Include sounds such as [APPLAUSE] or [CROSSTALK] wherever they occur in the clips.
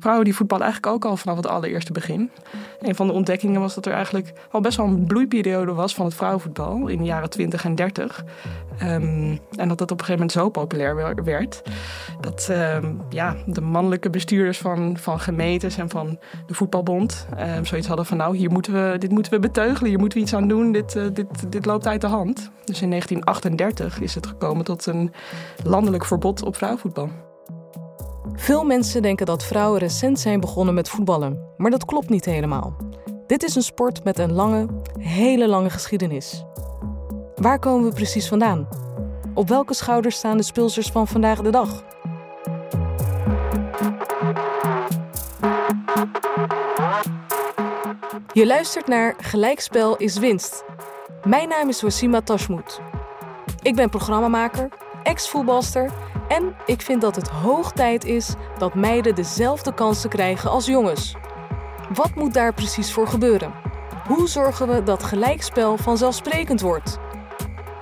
Vrouwen die voetballen eigenlijk ook al vanaf het allereerste begin. Een van de ontdekkingen was dat er eigenlijk al best wel een bloeiperiode was van het vrouwenvoetbal in de jaren 20 en 30. Ehm, en dat dat op een gegeven moment zo populair werd dat ehm, ja, de mannelijke bestuurders van, van gemeentes en van de voetbalbond um, zoiets hadden van nou, hier moeten we, dit moeten we beteugelen, hier moeten we iets aan doen, dit, uh, dit, dit loopt uit de hand. Dus in 1938 is het gekomen tot een landelijk verbod op vrouwenvoetbal. Veel mensen denken dat vrouwen recent zijn begonnen met voetballen, maar dat klopt niet helemaal. Dit is een sport met een lange, hele lange geschiedenis. Waar komen we precies vandaan? Op welke schouders staan de speelsters van vandaag de dag? Je luistert naar Gelijkspel is winst. Mijn naam is Wasima Tashmoet. Ik ben programmamaker, ex-voetbalster en ik vind dat het hoog tijd is dat meiden dezelfde kansen krijgen als jongens. Wat moet daar precies voor gebeuren? Hoe zorgen we dat gelijkspel vanzelfsprekend wordt?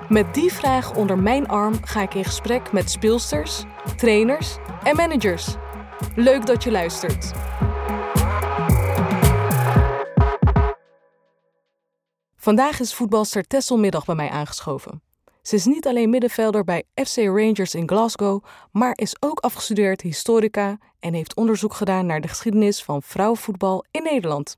Met die vraag onder mijn arm ga ik in gesprek met speelsters, trainers en managers. Leuk dat je luistert. Vandaag is voetbalster Tessel Middag bij mij aangeschoven. Ze is niet alleen middenvelder bij FC Rangers in Glasgow, maar is ook afgestudeerd historica en heeft onderzoek gedaan naar de geschiedenis van vrouwenvoetbal in Nederland.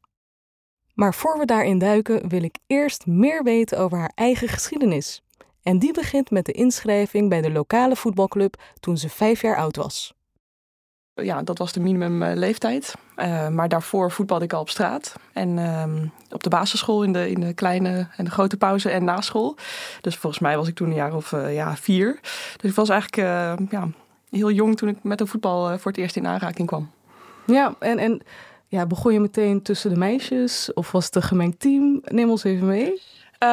Maar voor we daarin duiken, wil ik eerst meer weten over haar eigen geschiedenis. En die begint met de inschrijving bij de lokale voetbalclub toen ze vijf jaar oud was. Ja, dat was de minimumleeftijd. Uh, maar daarvoor voetbalde ik al op straat. En uh, op de basisschool in de, in de kleine en de grote pauze en na school. Dus volgens mij was ik toen een jaar of uh, ja, vier. Dus ik was eigenlijk uh, ja, heel jong toen ik met de voetbal voor het eerst in aanraking kwam. Ja, en, en ja, begon je meteen tussen de meisjes? Of was het een gemengd team? Neem ons even mee. Uh,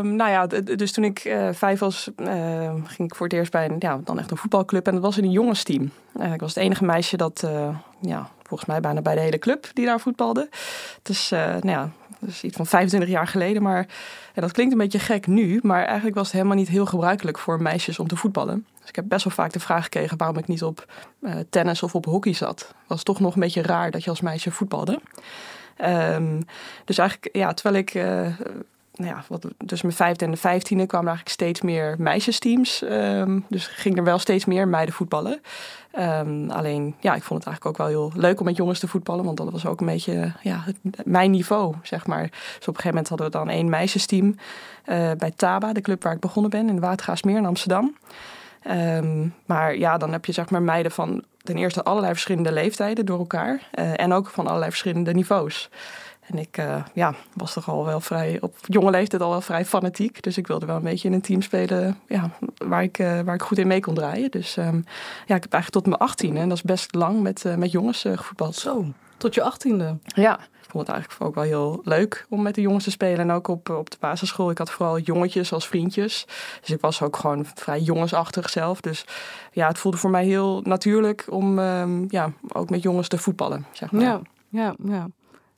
nou ja, dus toen ik uh, vijf was, uh, ging ik voor het eerst bij een, ja, dan echt een voetbalclub. En dat was in een jongensteam. ik was het enige meisje dat, ja, volgens mij bijna bij de hele club die daar voetbalde. Dus, nou ja, dus iets van 25 jaar geleden. Maar ja, dat klinkt een beetje gek nu. Maar eigenlijk was het helemaal niet heel gebruikelijk voor meisjes om te voetballen. Dus ik heb best wel vaak de vraag gekregen waarom ik niet op tennis of op hockey zat. Was toch nog een beetje raar dat je als meisje voetbalde. Um, dus eigenlijk, ja, terwijl ik nou ja, wat, dus mijn vijfde en de vijftiende kwamen eigenlijk steeds meer meisjesteams. Um, dus ging er wel steeds meer meiden voetballen. Um, alleen, ja, ik vond het eigenlijk ook wel heel leuk om met jongens te voetballen. Want dat was ook een beetje ja, mijn niveau, zeg maar. Dus op een gegeven moment hadden we dan één meisjesteam uh, bij Taba, de club waar ik begonnen ben, in Watergaasmeer in Amsterdam. Um, maar ja, dan heb je zeg maar meiden van ten eerste allerlei verschillende leeftijden door elkaar. Uh, en ook van allerlei verschillende niveaus. En ik uh, ja, was toch al wel vrij, op jonge leeftijd al wel vrij fanatiek. Dus ik wilde wel een beetje in een team spelen ja, waar, ik, uh, waar ik goed in mee kon draaien. Dus um, ja, ik heb eigenlijk tot mijn achttiende, en dat is best lang, met, uh, met jongens gevoetbald. Zo, tot je achttiende? Ja, ik vond het eigenlijk ook wel heel leuk om met de jongens te spelen. En ook op, op de basisschool. Ik had vooral jongetjes als vriendjes. Dus ik was ook gewoon vrij jongensachtig zelf. Dus ja, het voelde voor mij heel natuurlijk om um, ja, ook met jongens te voetballen, zeg maar. Ja, ja, ja.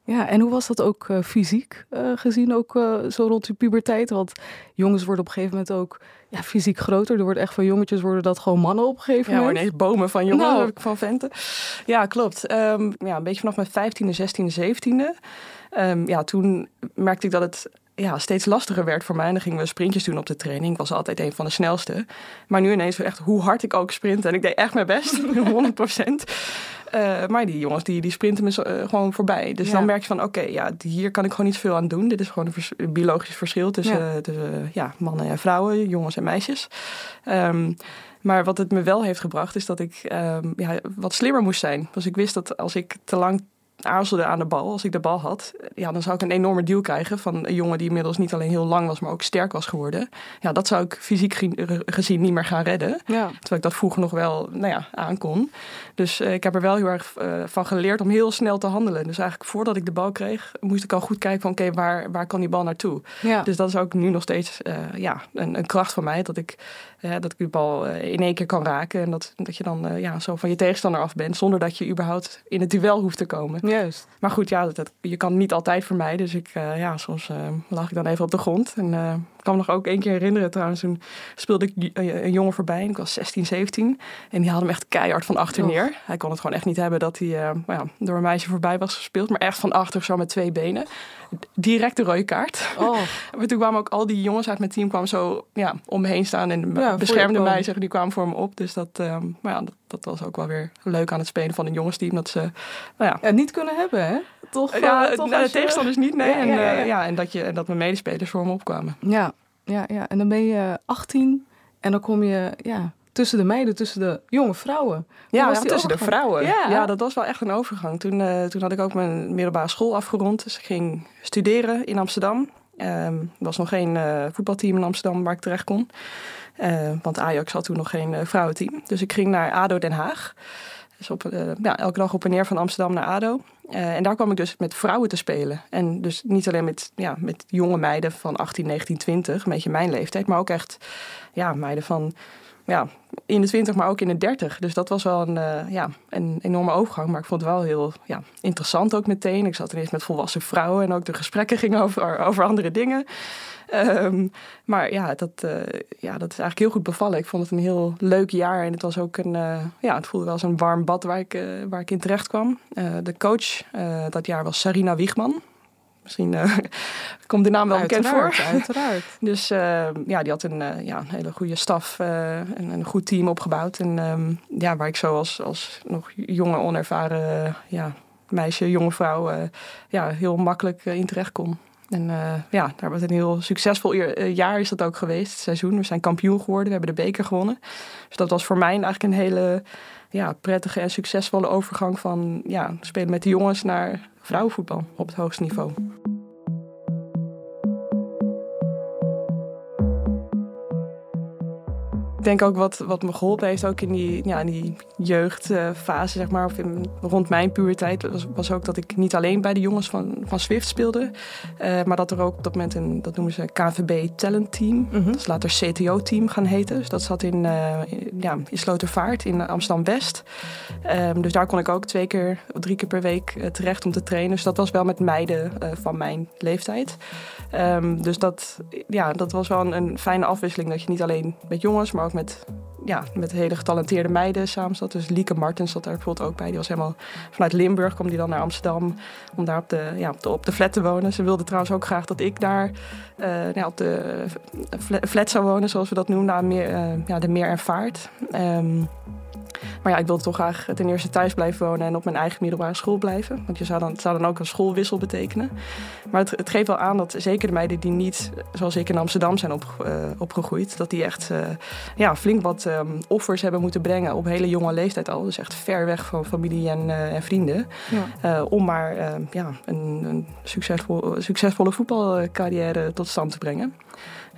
Ja, en hoe was dat ook uh, fysiek uh, gezien, ook uh, zo rond je puberteit? Want jongens worden op een gegeven moment ook ja, fysiek groter. Er wordt echt van jongetjes worden dat gewoon mannen op een gegeven ja, moment. Ja, ineens bomen van jongens, nou. van venten. Ja, klopt. Um, ja, een beetje vanaf mijn 15e, 16e, 17e. Um, ja, toen merkte ik dat het ja, steeds lastiger werd voor mij. En dan gingen we sprintjes doen op de training. Ik was altijd een van de snelste. Maar nu ineens echt hoe hard ik ook sprint. En ik deed echt mijn best, [LAUGHS] 100 procent. Uh, maar die jongens die, die sprinten me zo, uh, gewoon voorbij. Dus ja. dan merk je van oké, okay, ja, hier kan ik gewoon niet veel aan doen. Dit is gewoon een, vers een biologisch verschil tussen, ja. tussen ja, mannen en vrouwen, jongens en meisjes. Um, maar wat het me wel heeft gebracht is dat ik um, ja, wat slimmer moest zijn. Dus ik wist dat als ik te lang aarzelde aan de bal, als ik de bal had, ja, dan zou ik een enorme duw krijgen van een jongen die inmiddels niet alleen heel lang was, maar ook sterk was geworden. Ja, dat zou ik fysiek gezien niet meer gaan redden. Ja. Terwijl ik dat vroeger nog wel nou ja, aankon. Dus uh, ik heb er wel heel erg uh, van geleerd om heel snel te handelen. Dus eigenlijk voordat ik de bal kreeg, moest ik al goed kijken van oké, okay, waar, waar kan die bal naartoe? Ja. Dus dat is ook nu nog steeds uh, ja, een, een, kracht van mij, dat ik, dat ik de bal in één keer kan raken. En dat, dat je dan ja, zo van je tegenstander af bent, zonder dat je überhaupt in het duel hoeft te komen. Juist. Maar goed, ja, dat, dat, je kan niet altijd vermijden. Dus ik, uh, ja, soms lag ik dan even op de grond. En kan me nog ook één keer herinneren trouwens. Toen speelde ik een jongen voorbij. En ik was 16, 17. En die had hem echt keihard van achter neer. Hij kon het gewoon echt niet hebben dat hij uh, ja, door een meisje voorbij was gespeeld. Maar echt van achter zo met twee benen. Direct de rode kaart. Oh. [LAUGHS] maar toen kwamen ook al die jongens uit mijn team kwamen zo ja, om me heen staan. En ja, beschermden mij. Zeg, die kwamen voor me op. Dus dat, uh, maar ja, dat, dat, was ook wel weer leuk aan het spelen van een jongensteam. Dat ze nou ja. ja niet kunnen hebben hè? Toch, ja, uh, toch nou, de tegenstanders niet, nee. en, ja, ja, en dat, je, en dat mijn medespelers voor me opkwamen. Ja, ja, ja. En dan ben je 18 en dan kom je ja, tussen de meiden, tussen de jonge vrouwen. ja, tussen de vrouwen. Ja. dat was wel echt een overgang. Toen, uh, toen had ik ook mijn middelbare school afgerond. Dus ik ging studeren in Amsterdam. Um, er was nog geen uh, voetbalteam in Amsterdam waar ik terecht kon. Uh, want Ajax had toen nog geen vrouwenteam. Dus ik ging naar ADO Den Haag. Dus op, ja, elke dag op en neer van Amsterdam naar ADO. En daar kwam ik dus met vrouwen te spelen. En dus niet alleen met, ja, met jonge meiden van 18, 19, 20, een beetje mijn leeftijd, maar ook echt ja, meiden van ja, in de 20, maar ook in de 30. Dus dat was wel een, uh, ja, een enorme overgang. Maar ik vond het wel heel ja, interessant ook meteen. Ik zat ineens met volwassen vrouwen en ook de gesprekken gingen over, over andere dingen. Um, maar ja dat, uh, ja, dat is eigenlijk heel goed bevallen. Ik vond het een heel leuk jaar. En het was ook een, uh, ja, het voelde wel als een warm bad waar ik, waar ik in terecht kwam. de coach dat jaar was Sarina Wiegman. Misschien uh, [LAUGHS] komt de naam wel bekend voor. Uiteraard. [LAUGHS] dus uh, ja, die had een, uh, ja, een hele goede staf en een goed team opgebouwd. En um, ja, waar ik zo als, als nog jonge, onervaren ja, meisje, jonge vrouw, ja, heel makkelijk in terecht kon. En ja, daar was een heel succesvol jaar is dat ook geweest, het seizoen. We zijn kampioen geworden, we hebben de beker gewonnen. Dus dat was voor mij eigenlijk een hele ja, prettige en succesvolle overgang van ja, spelen met de jongens naar vrouwenvoetbal op het hoogste niveau. Denk ook wat, wat me geholpen heeft, ook in die, ja, in die jeugdfase, zeg maar, of in, rond mijn puberteit, was, was ook dat ik niet alleen bij de jongens van, van Swift speelde, uh, maar dat er ook op dat moment een, dat noemen ze KVB Talent Team, -hmm. dat is later CTO Team gaan heten. Dus dat zat in, uh, in ja, in Slotervaart in Amsterdam West. Um, dus daar kon ik ook twee keer, drie keer per week uh, terecht om te trainen. Dus dat was wel met meiden van mijn leeftijd. Um, dus dat, ja, dat was wel een, fijne afwisseling, dat je niet alleen met jongens, maar ook met, ja, met hele getalenteerde meiden samen zat. Dus Lieke Martens zat daar bijvoorbeeld ook bij. Die was helemaal vanuit Limburg, kwam die dan naar Amsterdam om daar op de, ja, op de, flat te wonen. Ze wilde trouwens ook graag dat ik daar uh, ja, op de flat zou wonen, zoals we dat noemen, naar meer, uh, ja, de meer en vaart. Um, maar ja, ik wilde toch graag ten eerste thuis blijven wonen en op mijn eigen middelbare school blijven. Want je zou dan, het zou dan ook een schoolwissel betekenen. Maar het, het geeft wel aan dat zeker de meiden die niet, zoals ik in Amsterdam zijn op, uh, opgegroeid, dat die echt uh, ja, flink wat um, offers hebben moeten brengen op hele jonge leeftijd al. Dus echt ver weg van familie en, uh, en vrienden. Ja. om maar ja, een, een succesvol, succesvolle voetbalcarrière tot stand te brengen.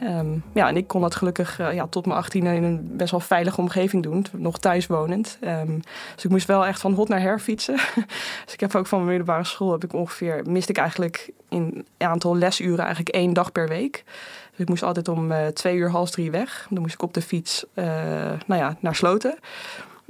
Um, ja, en ik kon dat gelukkig uh, ja, tot mijn 18 in een best wel veilige omgeving doen, nog thuis wonend. Um, dus ik moest wel echt van hot naar her fietsen. [LAUGHS] dus ik heb ook van mijn middelbare school heb ik ongeveer, miste ik eigenlijk in aantal lesuren eigenlijk één dag per week. Dus ik moest altijd om uh, twee uur, half drie weg. Dan moest ik op de fiets uh, nou ja, naar Sloten.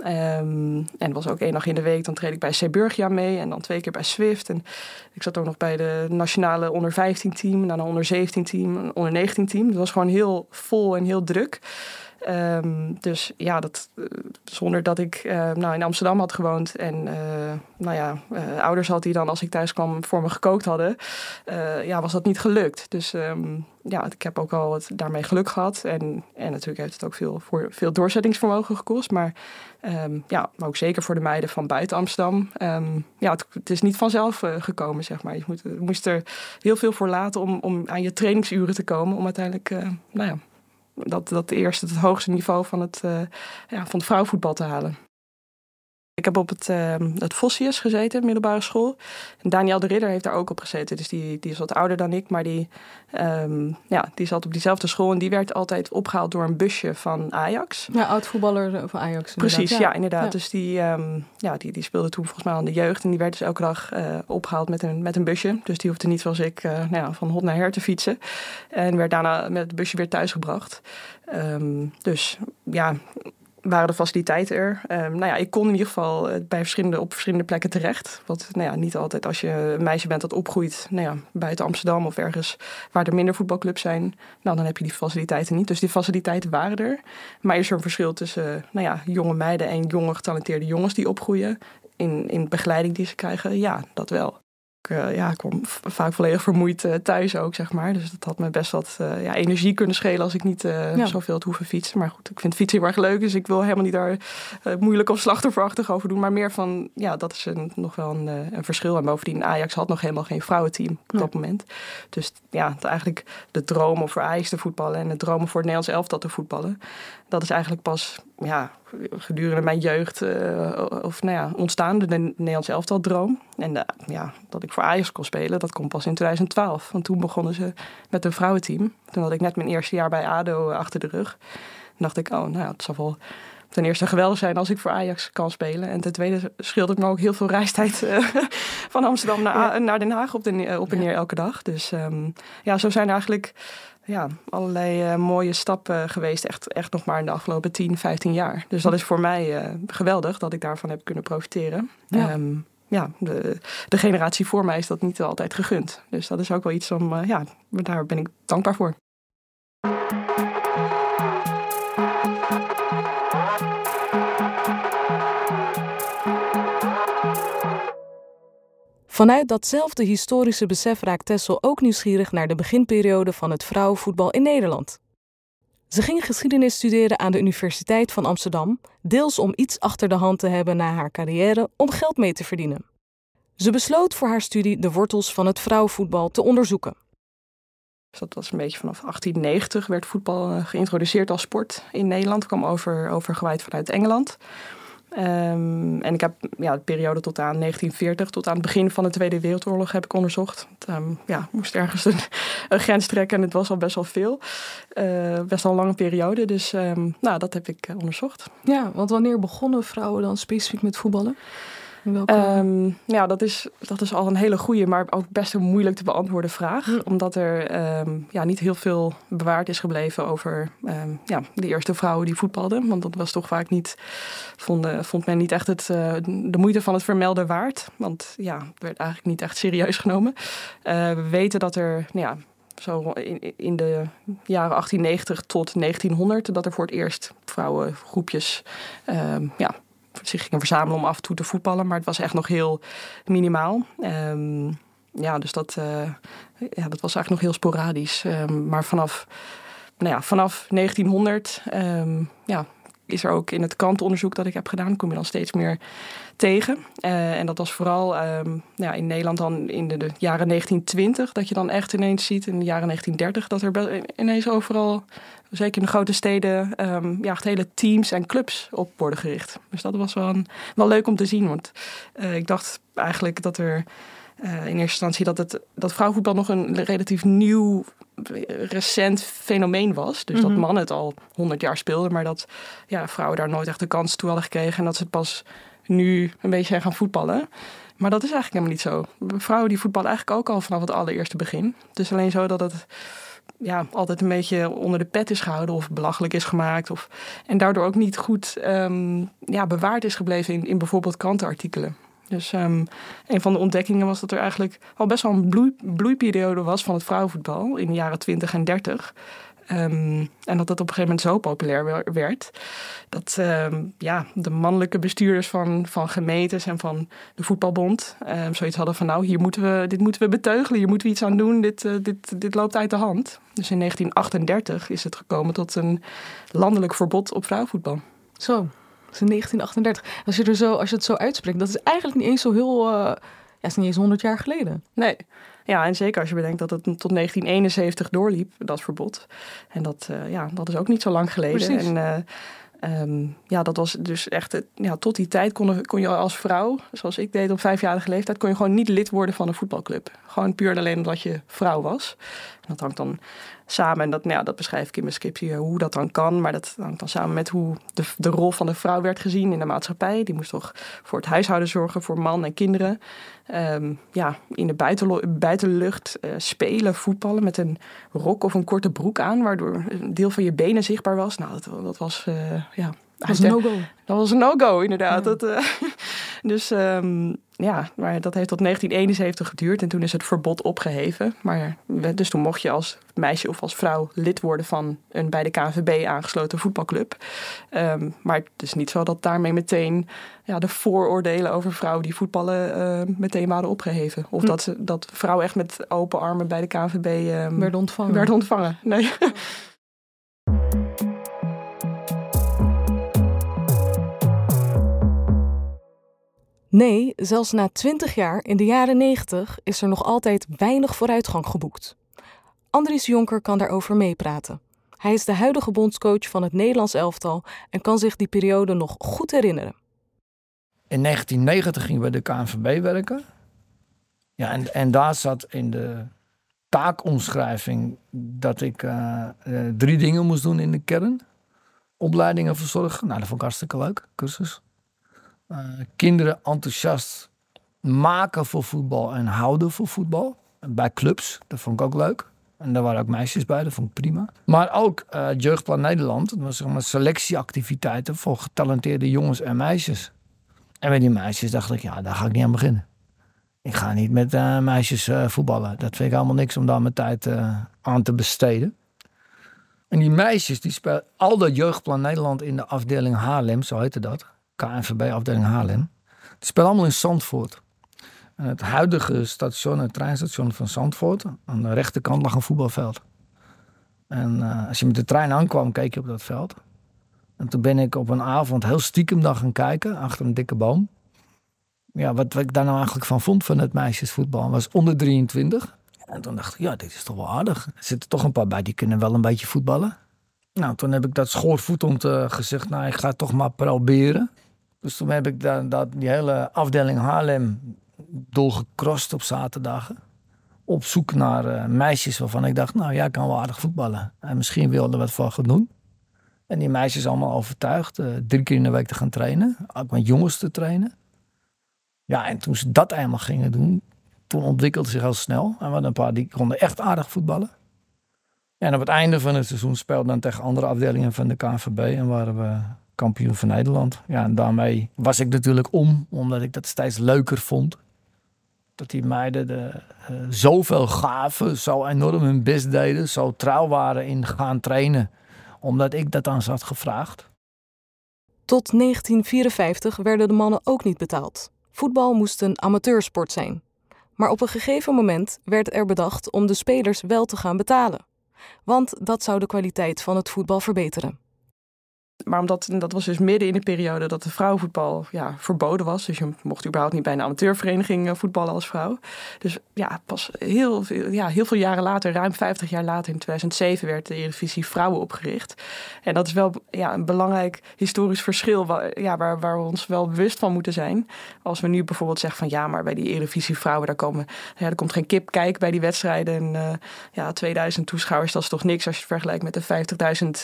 Um, en was ook één dag in de week, dan treed ik bij Seburgia mee en dan twee keer bij Swift. En ik zat ook nog bij de nationale onder 15 team, en dan een onder 17 team, een onder 19 team. Het was gewoon heel vol en heel druk. Um, dus ja, dat, uh, zonder dat ik uh, nou, in Amsterdam had gewoond en uh, nou ja, ouders had die dan als ik thuis kwam voor me gekookt hadden, ja, was dat niet gelukt. Dus um, ja, ik heb ook al daarmee geluk gehad. En, en natuurlijk heeft het ook veel, voor, veel doorzettingsvermogen gekost. Maar, um, ja, maar ook zeker voor de meiden van buiten Amsterdam. ja, het, is niet vanzelf gekomen, zeg maar. Je moest er heel veel voor laten om, om aan je trainingsuren te komen. Om uiteindelijk, nou ja, dat, dat eerst het hoogste niveau van het, uh, ja, van het vrouwenvoetbal te halen. Ik heb op het, uh, het Vossius gezeten, middelbare school. En Daniel de Ridder heeft daar ook op gezeten. Dus die, die is wat ouder dan ik, maar die, um, ja, die zat op diezelfde school. En die werd altijd opgehaald door een busje van Ajax. Ja, oud-voetballer van Ajax. Precies, ja, ja inderdaad. Ja. Dus die, um, ja, die, die speelde toen volgens mij aan de jeugd. En die werd dus elke dag uh, opgehaald met een, met een busje. Dus die hoefde niet zoals ik uh, nou ja, van hot naar her te fietsen. En werd daarna met het busje weer thuisgebracht. Um, dus ja, waren de faciliteiten er. Um, nou ja, ik kon in ieder geval bij verschillende, op verschillende plekken terecht. Wat nou ja, niet altijd als je een meisje bent dat opgroeit nou ja, buiten Amsterdam of ergens waar er minder voetbalclubs zijn. Nou, dan heb je die faciliteiten niet. Dus die faciliteiten waren er. Maar is er een verschil tussen nou ja, jonge meiden en jonge getalenteerde jongens die opgroeien? In, in begeleiding die ze krijgen, ja, dat wel. Ik, uh, ja, ik kwam vaak volledig vermoeid uh, thuis ook, zeg maar. Dus dat had me best wat uh, ja, energie kunnen schelen als ik niet ja. zoveel had hoeven fietsen. Maar goed, ik vind fietsen heel erg leuk. Dus ik wil helemaal niet daar moeilijk of slachtofferachtig over doen. Maar meer van, ja, dat is een, nog wel een, een, verschil. En bovendien, Ajax had nog helemaal geen vrouwenteam op dat moment. Dus ja, eigenlijk de dromen voor Ajax te voetballen en de dromen voor het Nederlands elftal te voetballen. Dat is eigenlijk pas ja, gedurende mijn jeugd uh, of nou ja, ontstaande de Nederlandse elftal droom. En uh, ja, dat ik voor Ajax kon spelen, dat komt pas in 2012. Want toen begonnen ze met een vrouwenteam. Toen had ik net mijn eerste jaar bij ADO achter de rug. En dacht ik, oh nou het zal wel ten eerste geweldig zijn als ik voor Ajax kan spelen. En ten tweede scheelt het me ook heel veel reistijd uh, [LAUGHS] van Amsterdam naar, ja. naar Den Haag op, de, op en neer elke dag. Dus um, ja, zo zijn eigenlijk ja, allerlei uh, mooie stappen geweest. Echt, echt nog maar in de afgelopen 10, 15 jaar. Dus dat is voor mij uh, geweldig dat ik daarvan heb kunnen profiteren. Ja. Um, ja, de, de, generatie voor mij is dat niet altijd gegund. Dus dat is ook wel iets om, uh, ja, daar ben ik dankbaar voor. Vanuit datzelfde historische besef raakt Tessel ook nieuwsgierig naar de beginperiode van het vrouwenvoetbal in Nederland. Ze ging geschiedenis studeren aan de Universiteit van Amsterdam, deels om iets achter de hand te hebben na haar carrière om geld mee te verdienen. Ze besloot voor haar studie de wortels van het vrouwenvoetbal te onderzoeken. dat was een beetje vanaf 1890 werd voetbal eh, geïntroduceerd als sport in Nederland. kwam over, overgewaaid vanuit Engeland. Um, en ik heb ja, de periode tot aan 1940, tot aan het begin van de Tweede Wereldoorlog heb ik onderzocht. Um, ja, moest ergens [LAUGHS] een, grens trekken en het was al best wel veel. Uh, best wel een lange periode, dus um, nou, dat heb ik uh, onderzocht. Ja, want wanneer begonnen vrouwen dan specifiek met voetballen? Um, ja, dat is, dat is al een hele goede, maar ook best een moeilijk te beantwoorden vraag. Hm. Omdat er um, ja, niet heel veel bewaard is gebleven over um, ja, de eerste vrouwen die voetbalden. Want dat was toch vaak niet, vond, vond men niet echt het, uh, de moeite van het vermelden waard. Want ja, het werd eigenlijk niet echt serieus genomen. Uh, we weten dat er, nou ja, zo in, in de jaren 1890 tot 1900, dat er voor het eerst vrouwengroepjes ja, zich gingen verzamelen om af en toe te voetballen. Maar het was echt nog heel minimaal. Um, ja, dus dat, uh, ja, dat was eigenlijk nog heel sporadisch. Um, maar vanaf, nou ja, vanaf 1900 um, ehm, ja, is er ook in het kantonderzoek dat ik heb gedaan, kom je dan steeds meer tegen. Uh, en dat was vooral um, ja, in Nederland dan in de, jaren 1920, dat je dan echt ineens ziet in de jaren 1930 dat er ineens overal zeker in de grote steden, um, ja, hele teams en clubs op worden gericht. Dus dat was wel, een, wel leuk om te zien. Want uh, ik dacht eigenlijk dat er uh, in eerste instantie dat, het, dat vrouwenvoetbal nog een relatief nieuw, recent fenomeen was. Dus mm -hmm. dat mhm. mannen het al honderd jaar speelden, maar dat ja, vrouwen daar nooit echt de kans toe hadden gekregen. En dat ze het pas nu een beetje zijn gaan voetballen. Maar dat is eigenlijk helemaal niet zo. Vrouwen die voetballen eigenlijk ook al vanaf het allereerste begin. Het is alleen zo dat het ja, altijd een beetje onder de pet is gehouden of belachelijk is gemaakt. Of, en daardoor ook niet goed um, ja, bewaard is gebleven in, in bijvoorbeeld krantenartikelen. Dus um, een van de ontdekkingen was dat er eigenlijk al best wel een bloei, bloeiperiode was van het vrouwenvoetbal in de jaren 20 en 30. Um, en dat dat op een gegeven moment zo populair werd. Dat um, ja, de mannelijke bestuurders van, van gemeentes en van de voetbalbond zoiets hadden van nou, hier moeten we, dit moeten we beteugelen, hier moeten we iets aan doen, dit, uh, dit, dit loopt uit de hand. Dus in 1938 is het gekomen tot een landelijk verbod op vrouwenvoetbal. Zo, is in 1938. Als je, er zo, als je het zo uitspreekt, dat is eigenlijk niet eens zo heel... Uh, ja, is niet eens 100 jaar geleden. Nee, ja, en zeker als je bedenkt dat het tot 1971 doorliep, dat verbod. En dat, uh, ja, dat is ook niet zo lang geleden. Precies. En, uh, um, ja, dat was dus echt, ja, tot die tijd kon, kon je als vrouw, zoals ik deed op vijfjarige leeftijd, kon je gewoon niet lid worden van een voetbalclub. Gewoon puur alleen omdat je vrouw was. En dat hangt dan samen, en dat, nou ja, dat beschrijf ik in mijn scriptie, hoe dat dan kan. Maar dat hangt dan samen met hoe de, de rol van de vrouw werd gezien in de maatschappij. Die moest toch voor het huishouden zorgen, voor man en kinderen. Um, ja, in de buitenlucht uh, spelen, voetballen met een rok of een korte broek aan, waardoor een deel van je benen zichtbaar was. Nou, dat, dat was uh, ja, Dat was een no-go. Dat was een no-go, inderdaad. Dat, uh, dus um, ja, maar dat heeft tot 1971 geduurd en toen is het verbod opgeheven. Maar dus toen mocht je als meisje of als vrouw lid worden van een bij de KNVB aangesloten voetbalclub. Um, maar het is niet zo dat daarmee meteen ja, de vooroordelen over vrouwen die voetballen uh, meteen waren opgeheven. Of hm. dat, ze, dat vrouwen echt met open armen bij de KNVB um, ehm, werden ontvangen. Werd ontvangen. Nee. [LAUGHS] Nee, zelfs na 20 jaar in de jaren 90 is er nog altijd weinig vooruitgang geboekt. Andries Jonker kan daarover meepraten. Hij is de huidige bondscoach van het Nederlands elftal en kan zich die periode nog goed herinneren. In 1990 ging ik bij de KNVB werken. Ja, en, en daar zat in de taakomschrijving dat ik uh, uh, drie dingen moest doen in de kern. Opleidingen verzorgen. Nou, dat vond ik hartstikke leuk, cursus. Uh, kinderen enthousiast maken voor voetbal en houden voor voetbal. Bij clubs, dat vond ik ook leuk. En daar waren ook meisjes bij, dat vond ik prima. Maar ook uh, Jeugdplan Nederland, dat was zeg maar selectieactiviteiten voor getalenteerde jongens en meisjes. En met die meisjes dacht ik, ja, daar ga ik niet aan beginnen. Ik ga niet met uh, meisjes voetballen. Dat vind ik allemaal niks om daar mijn tijd aan te besteden. En die meisjes, die spelen al dat Jeugdplan Nederland in de afdeling Haarlem, zo heette dat. KNVB afdeling Haarlem. Die spelen allemaal in Zandvoort. Het huidige station, het treinstation van Zandvoort, aan de rechterkant lag een voetbalveld. En uh, als je met de trein aankwam, keek je op dat veld. En toen ben ik op een avond heel stiekem daar gaan kijken, achter een dikke boom. Ja, wat, wat ik daar nou eigenlijk van vond van het meisjesvoetbal, was onder 23. En toen dacht ik, ja, dit is toch wel aardig. Er zitten toch een paar bij die kunnen wel een beetje voetballen. Nou, toen heb ik dat schoorvoetend uh, gezegd, nou, ik ga het toch maar proberen. Dus toen heb ik dat, dat, die hele afdeling Haarlem doorgekrost op zaterdagen. Op zoek naar uh, meisjes waarvan ik dacht, nou jij kan wel aardig voetballen. En misschien wilde wat voor gaan doen. En die meisjes allemaal overtuigd. Uh, drie keer in de week te gaan trainen. Ook met jongens te trainen. Ja, en toen ze dat eenmaal gingen doen, toen ontwikkelde zich heel snel. En we hadden een paar die konden echt aardig voetballen. En op het einde van het seizoen speelden dan tegen andere afdelingen van de KNVB. En waren we kampioen van Nederland. Ja, en daarmee was ik natuurlijk om, omdat ik dat steeds leuker vond. Dat die meiden de, uh, zoveel gaven, zo enorm hun best deden, zo trouw waren in gaan trainen, omdat ik dat dan zat gevraagd. Tot 1954 werden de mannen ook niet betaald. Voetbal moest een amateursport zijn. Maar op een gegeven moment werd er bedacht om de spelers wel te gaan betalen. Want dat zou de kwaliteit van het voetbal verbeteren. Maar omdat, dat was dus midden in de periode dat de vrouwenvoetbal ja, verboden was. Dus je mocht überhaupt niet bij een amateurvereniging eh, voetballen als vrouw. Dus ja, pas heel, ja, heel veel jaren later, ruim 50 jaar later, in 2007, werd de Eredivisie Vrouwen opgericht. En dat is wel ja, een belangrijk historisch verschil waar, ja, waar, waar we ons wel bewust van moeten zijn. Als we nu bijvoorbeeld zeggen van ja, maar bij die Eredivisie Vrouwen, daar, komen, ja, er komt geen kip kijken bij die wedstrijden. En uh, ja, 2000 toeschouwers, dat is toch niks als je het vergelijkt met de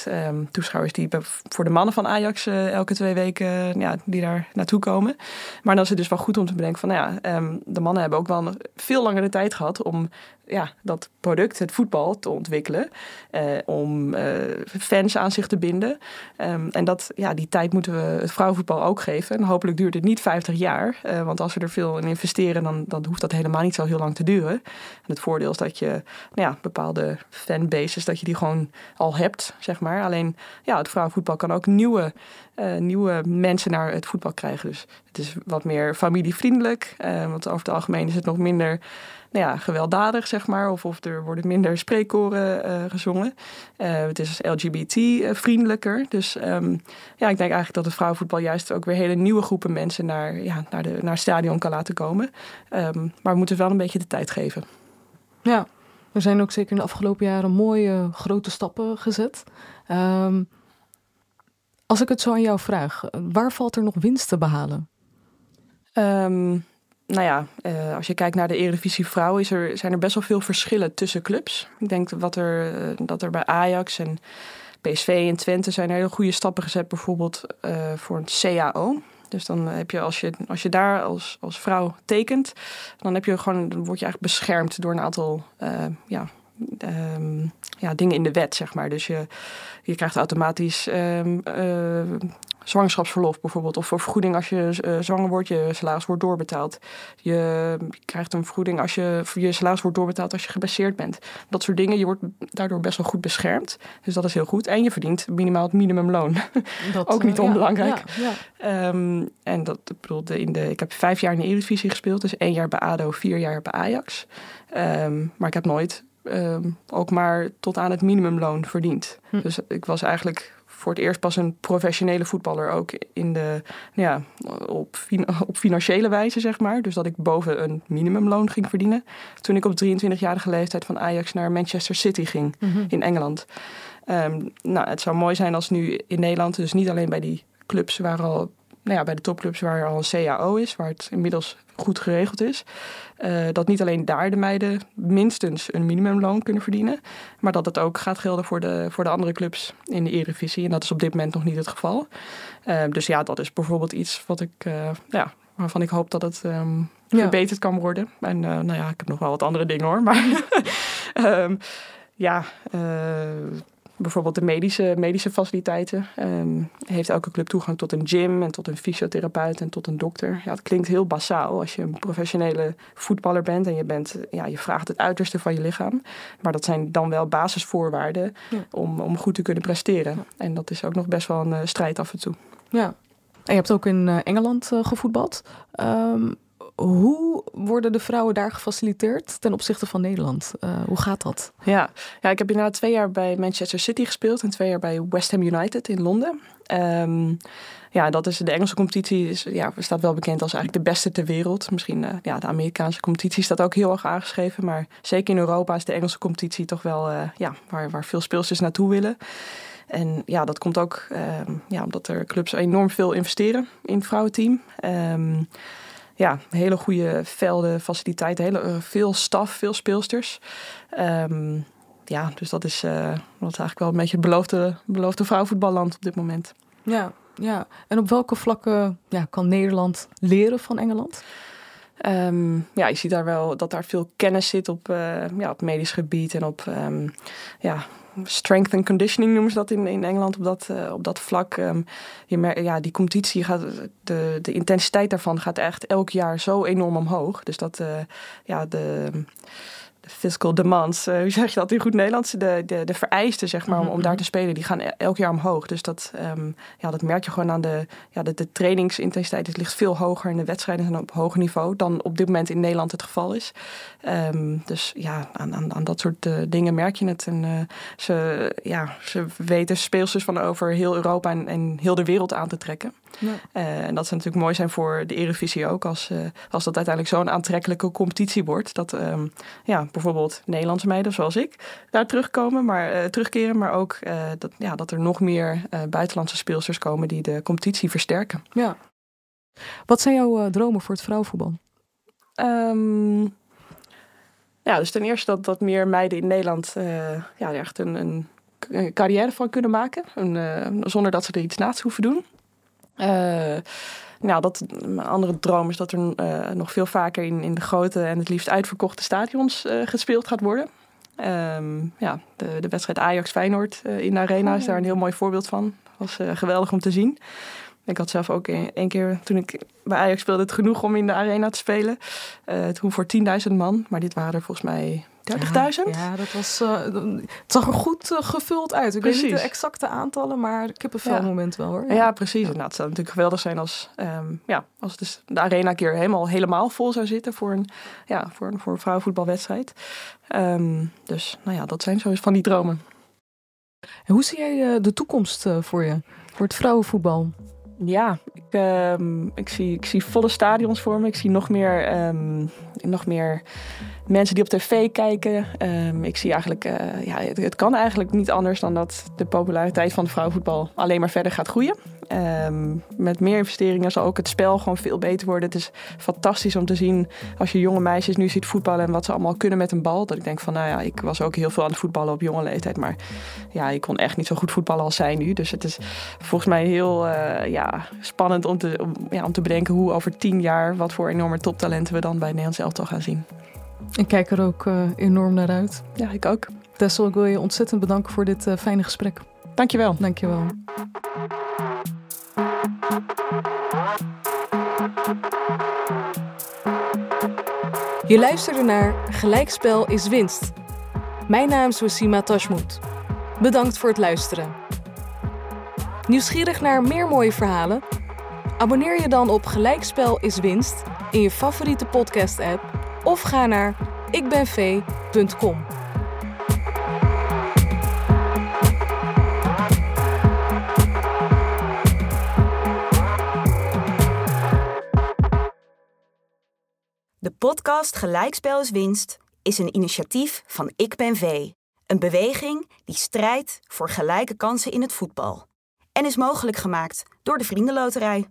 50.000 um, toeschouwers die voor de mannen van Ajax uh, elke twee weken uh, ja, die daar naartoe komen. Maar dan is het dus wel goed om te bedenken van, nou ja, um, de mannen hebben ook wel veel langere tijd gehad om ja, dat product, het voetbal, te ontwikkelen. Uh, om fans aan zich te binden. Um, en dat, ja, die tijd moeten we het vrouwenvoetbal ook geven. En hopelijk duurt het niet 50 jaar. want als we er veel in investeren, dan, dan hoeft dat helemaal niet zo heel lang te duren. En het voordeel is dat je nou ja, bepaalde fanbases, dat je die gewoon al hebt, zeg maar. Alleen, ja, het vrouwenvoetbal kan ook nieuwe, uh, nieuwe mensen naar het voetbal krijgen. Dus het is wat meer familievriendelijk. Uh, want over het algemeen is het nog minder nou ja, gewelddadig, zeg maar. Of, of er worden minder spreekkoren uh, gezongen. het is LGBT-vriendelijker. Dus um, ja, ik denk eigenlijk dat het vrouwenvoetbal juist ook weer hele nieuwe groepen mensen naar, ja, naar, de, naar het stadion kan laten komen. Um, maar we moeten wel een beetje de tijd geven. Ja, er zijn ook zeker in de afgelopen jaren mooie grote stappen gezet. Um, als ik het zo aan jou vraag, waar valt er nog winst te behalen? Um, nou ja, uh, als je kijkt naar de Eredivisie Vrouwen, is er, zijn er best wel veel verschillen tussen clubs. Ik denk wat er, uh, dat er bij Ajax en PSV en Twente zijn hele goede stappen gezet, bijvoorbeeld uh, voor een CAO. Dus dan heb je als je, als je daar als, als vrouw tekent, dan, heb je gewoon, dan word je eigenlijk beschermd door een aantal ja, ehm, ja, dingen in de wet, zeg maar. Dus je, je krijgt automatisch um, zwangerschapsverlof bijvoorbeeld. Of voor vergoeding als je uh, zwanger wordt, je salaris wordt doorbetaald. Je krijgt een vergoeding als je je salaris wordt doorbetaald als je gebaseerd bent. Dat soort dingen. Je wordt daardoor best wel goed beschermd. Dus dat is heel goed. En je verdient minimaal het minimumloon. [LAUGHS] Dat, Ook niet onbelangrijk. Ja, ja. Um, en dat bedoelde in de. Ik heb vijf jaar in de Eredivisie gespeeld. Dus één jaar bij ADO, vier jaar bij Ajax. Um, maar ik heb nooit um, ook maar tot aan het minimumloon verdiend. Hm. Dus ik was eigenlijk voor het eerst pas een professionele voetballer ook in de, ja, op, [LAUGHS] op financiële wijze, zeg maar. Dus dat ik boven een minimumloon ging verdienen. Toen ik op 23-jarige leeftijd van Ajax naar Manchester City ging mhm. in Engeland. Um, nou, het zou mooi zijn als nu in Nederland, dus niet alleen bij die clubs waar al nou ja, bij de topclubs waar al een CAO is, waar het inmiddels goed geregeld is. Uh, dat niet alleen daar de meiden minstens een minimumloon kunnen verdienen, maar dat het ook gaat gelden voor de, voor de andere clubs in de Eredivisie. En dat is op dit moment nog niet het geval. Uh, dus ja, dat is bijvoorbeeld iets wat ik, uh, ja, waarvan ik hoop dat het um, verbeterd kan worden. En nou ja, ik heb nog wel wat andere dingen hoor, maar um, [LAUGHS] ja bijvoorbeeld de medische, medische faciliteiten. Um, heeft elke club toegang tot een gym en tot een fysiotherapeut en tot een dokter. Ja, het klinkt heel basaal als je een professionele voetballer bent en je, bent, ja, je vraagt het uiterste van je lichaam. Maar dat zijn dan wel basisvoorwaarden om, om goed te kunnen presteren. En dat is ook nog best wel een uh, strijd af en toe. Ja. En je hebt ook in uh, Engeland uh, gevoetbald. Um, hoe worden de vrouwen daar gefaciliteerd ten opzichte van Nederland? Uh, hoe gaat dat? Ja. ja, ik heb inderdaad twee jaar bij Manchester City gespeeld en twee jaar bij West Ham United in Londen. Um, ja, dat is de Engelse competitie. Is, ja, staat wel bekend als eigenlijk de beste ter wereld. Misschien uh, ja, de Amerikaanse competitie staat ook heel erg aangeschreven. Maar zeker in Europa is de Engelse competitie toch wel uh, ja, waar, waar veel speelsters naartoe willen. En ja, dat komt ook um, ja, omdat er clubs enorm veel investeren in het vrouwenteam. Um, ja, hele goede velden, faciliteiten, hele, uh, veel staf, veel speelsters. Um, ja, dus dat is, uh, dat is eigenlijk wel een beetje het beloofde, beloofde vrouwenvoetballand op dit moment. Ja, ja. En op welke vlakken ja, kan Nederland leren van Engeland? Um, ja, je ziet daar wel dat daar veel kennis zit op, uh, ja, op medisch gebied en op um, ja, strength and conditioning noemen ze dat in, in Engeland op dat, uh, op dat vlak. Um, je ja, die competitie gaat, de, de intensiteit daarvan gaat echt elk jaar zo enorm omhoog. Dus dat, uh, ja, de fiscal demands, uh, hoe zeg je dat in goed Nederlands? De, de, de vereisten, zeg maar, om, om daar mhm. te spelen, die gaan e-, elk jaar omhoog. Dus dat, um, ja, dat merk je gewoon aan de, ja, de, de trainingsintensiteit. Het ligt veel hoger en de wedstrijden zijn op hoger niveau dan op dit moment in Nederland het geval is. Um, dus ja, aan, aan, aan dat soort uh, dingen merk je het. En uh, ze, ja, ze weten speelsters van over heel Europa en, en heel de wereld aan te trekken. Ja. Uh, en dat zou natuurlijk mooi zijn voor de Eredivisie ook, als, uh, als dat uiteindelijk zo'n aantrekkelijke competitie wordt. Dat um, ja, bijvoorbeeld Nederlandse meiden zoals ik daar terugkomen, maar, uh, terugkeren. Maar ook dat, ja, dat er nog meer buitenlandse speelsters komen die de competitie versterken. Ja. Wat zijn jouw dromen voor het vrouwenvoetbal? Um, ja, dus ten eerste dat, dat meer meiden in Nederland ja, echt een, een, carrière van kunnen maken. Een, zonder dat ze er iets naast hoeven doen. Uh, nou, dat, mijn andere droom is dat er uh, nog veel vaker in, in de grote en het liefst uitverkochte stadions uh, gespeeld gaat worden. Um, ja, de, de wedstrijd Ajax-Feyenoord in de Arena is daar een heel mooi voorbeeld van. Was geweldig om te zien. Ik had zelf ook één keer, toen ik bij Ajax speelde, het genoeg om in de Arena te spelen. toen voor 10.000 man, maar dit waren er volgens mij 30.000? Ja, dat was, uh, het zag er goed uh, gevuld uit. Ik precies. weet niet de exacte aantallen, maar ik heb een veel moment wel hoor. Ja, ja precies. Ja. Nou, het zou natuurlijk geweldig zijn als, um, ja, als dus de arena keer helemaal, helemaal vol zou zitten voor een, ja, voor een, voor een vrouwenvoetbalwedstrijd. Um, dus nou ja, dat zijn zo van die dromen. En hoe zie jij uh, de toekomst voor je, voor het vrouwenvoetbal? Ja, ik, um, ik, zie, ik zie volle stadions voor me. Ik zie nog meer, um, nog meer mensen die op tv kijken. Um, ik zie eigenlijk, uh, ja, het, kan eigenlijk niet anders dan dat de populariteit van vrouwenvoetbal alleen maar verder gaat groeien. Um, met meer investeringen zal ook het spel gewoon veel beter worden. Het is fantastisch om te zien als je jonge meisjes nu ziet voetballen en wat ze allemaal kunnen met een bal. Dat ik denk van, nou ja, ik was ook heel veel aan het voetballen op jonge leeftijd. Maar ja, ik kon echt niet zo goed voetballen als zij nu. Dus het is volgens mij heel uh, ja, spannend om te, om, ja, om te bedenken hoe over tien jaar wat voor enorme toptalenten we dan bij Nederlands elftal gaan zien. Ik kijk er ook uh, enorm naar uit. Ja, ik ook. Tessel, ik wil je ontzettend bedanken voor dit uh, fijne gesprek. Dankjewel. Dankjewel. Je luisterde naar Gelijkspel is winst. Mijn naam is Wassima Tashmout. Bedankt voor het luisteren. Nieuwsgierig naar meer mooie verhalen? Abonneer je dan op Gelijkspel is winst in je favoriete podcast-app of ga naar ikbenvee.com. podcast Gelijkspel is winst is een initiatief van Ik Ben V, een beweging die strijdt voor gelijke kansen in het voetbal. En is mogelijk gemaakt door de Vriendenloterij.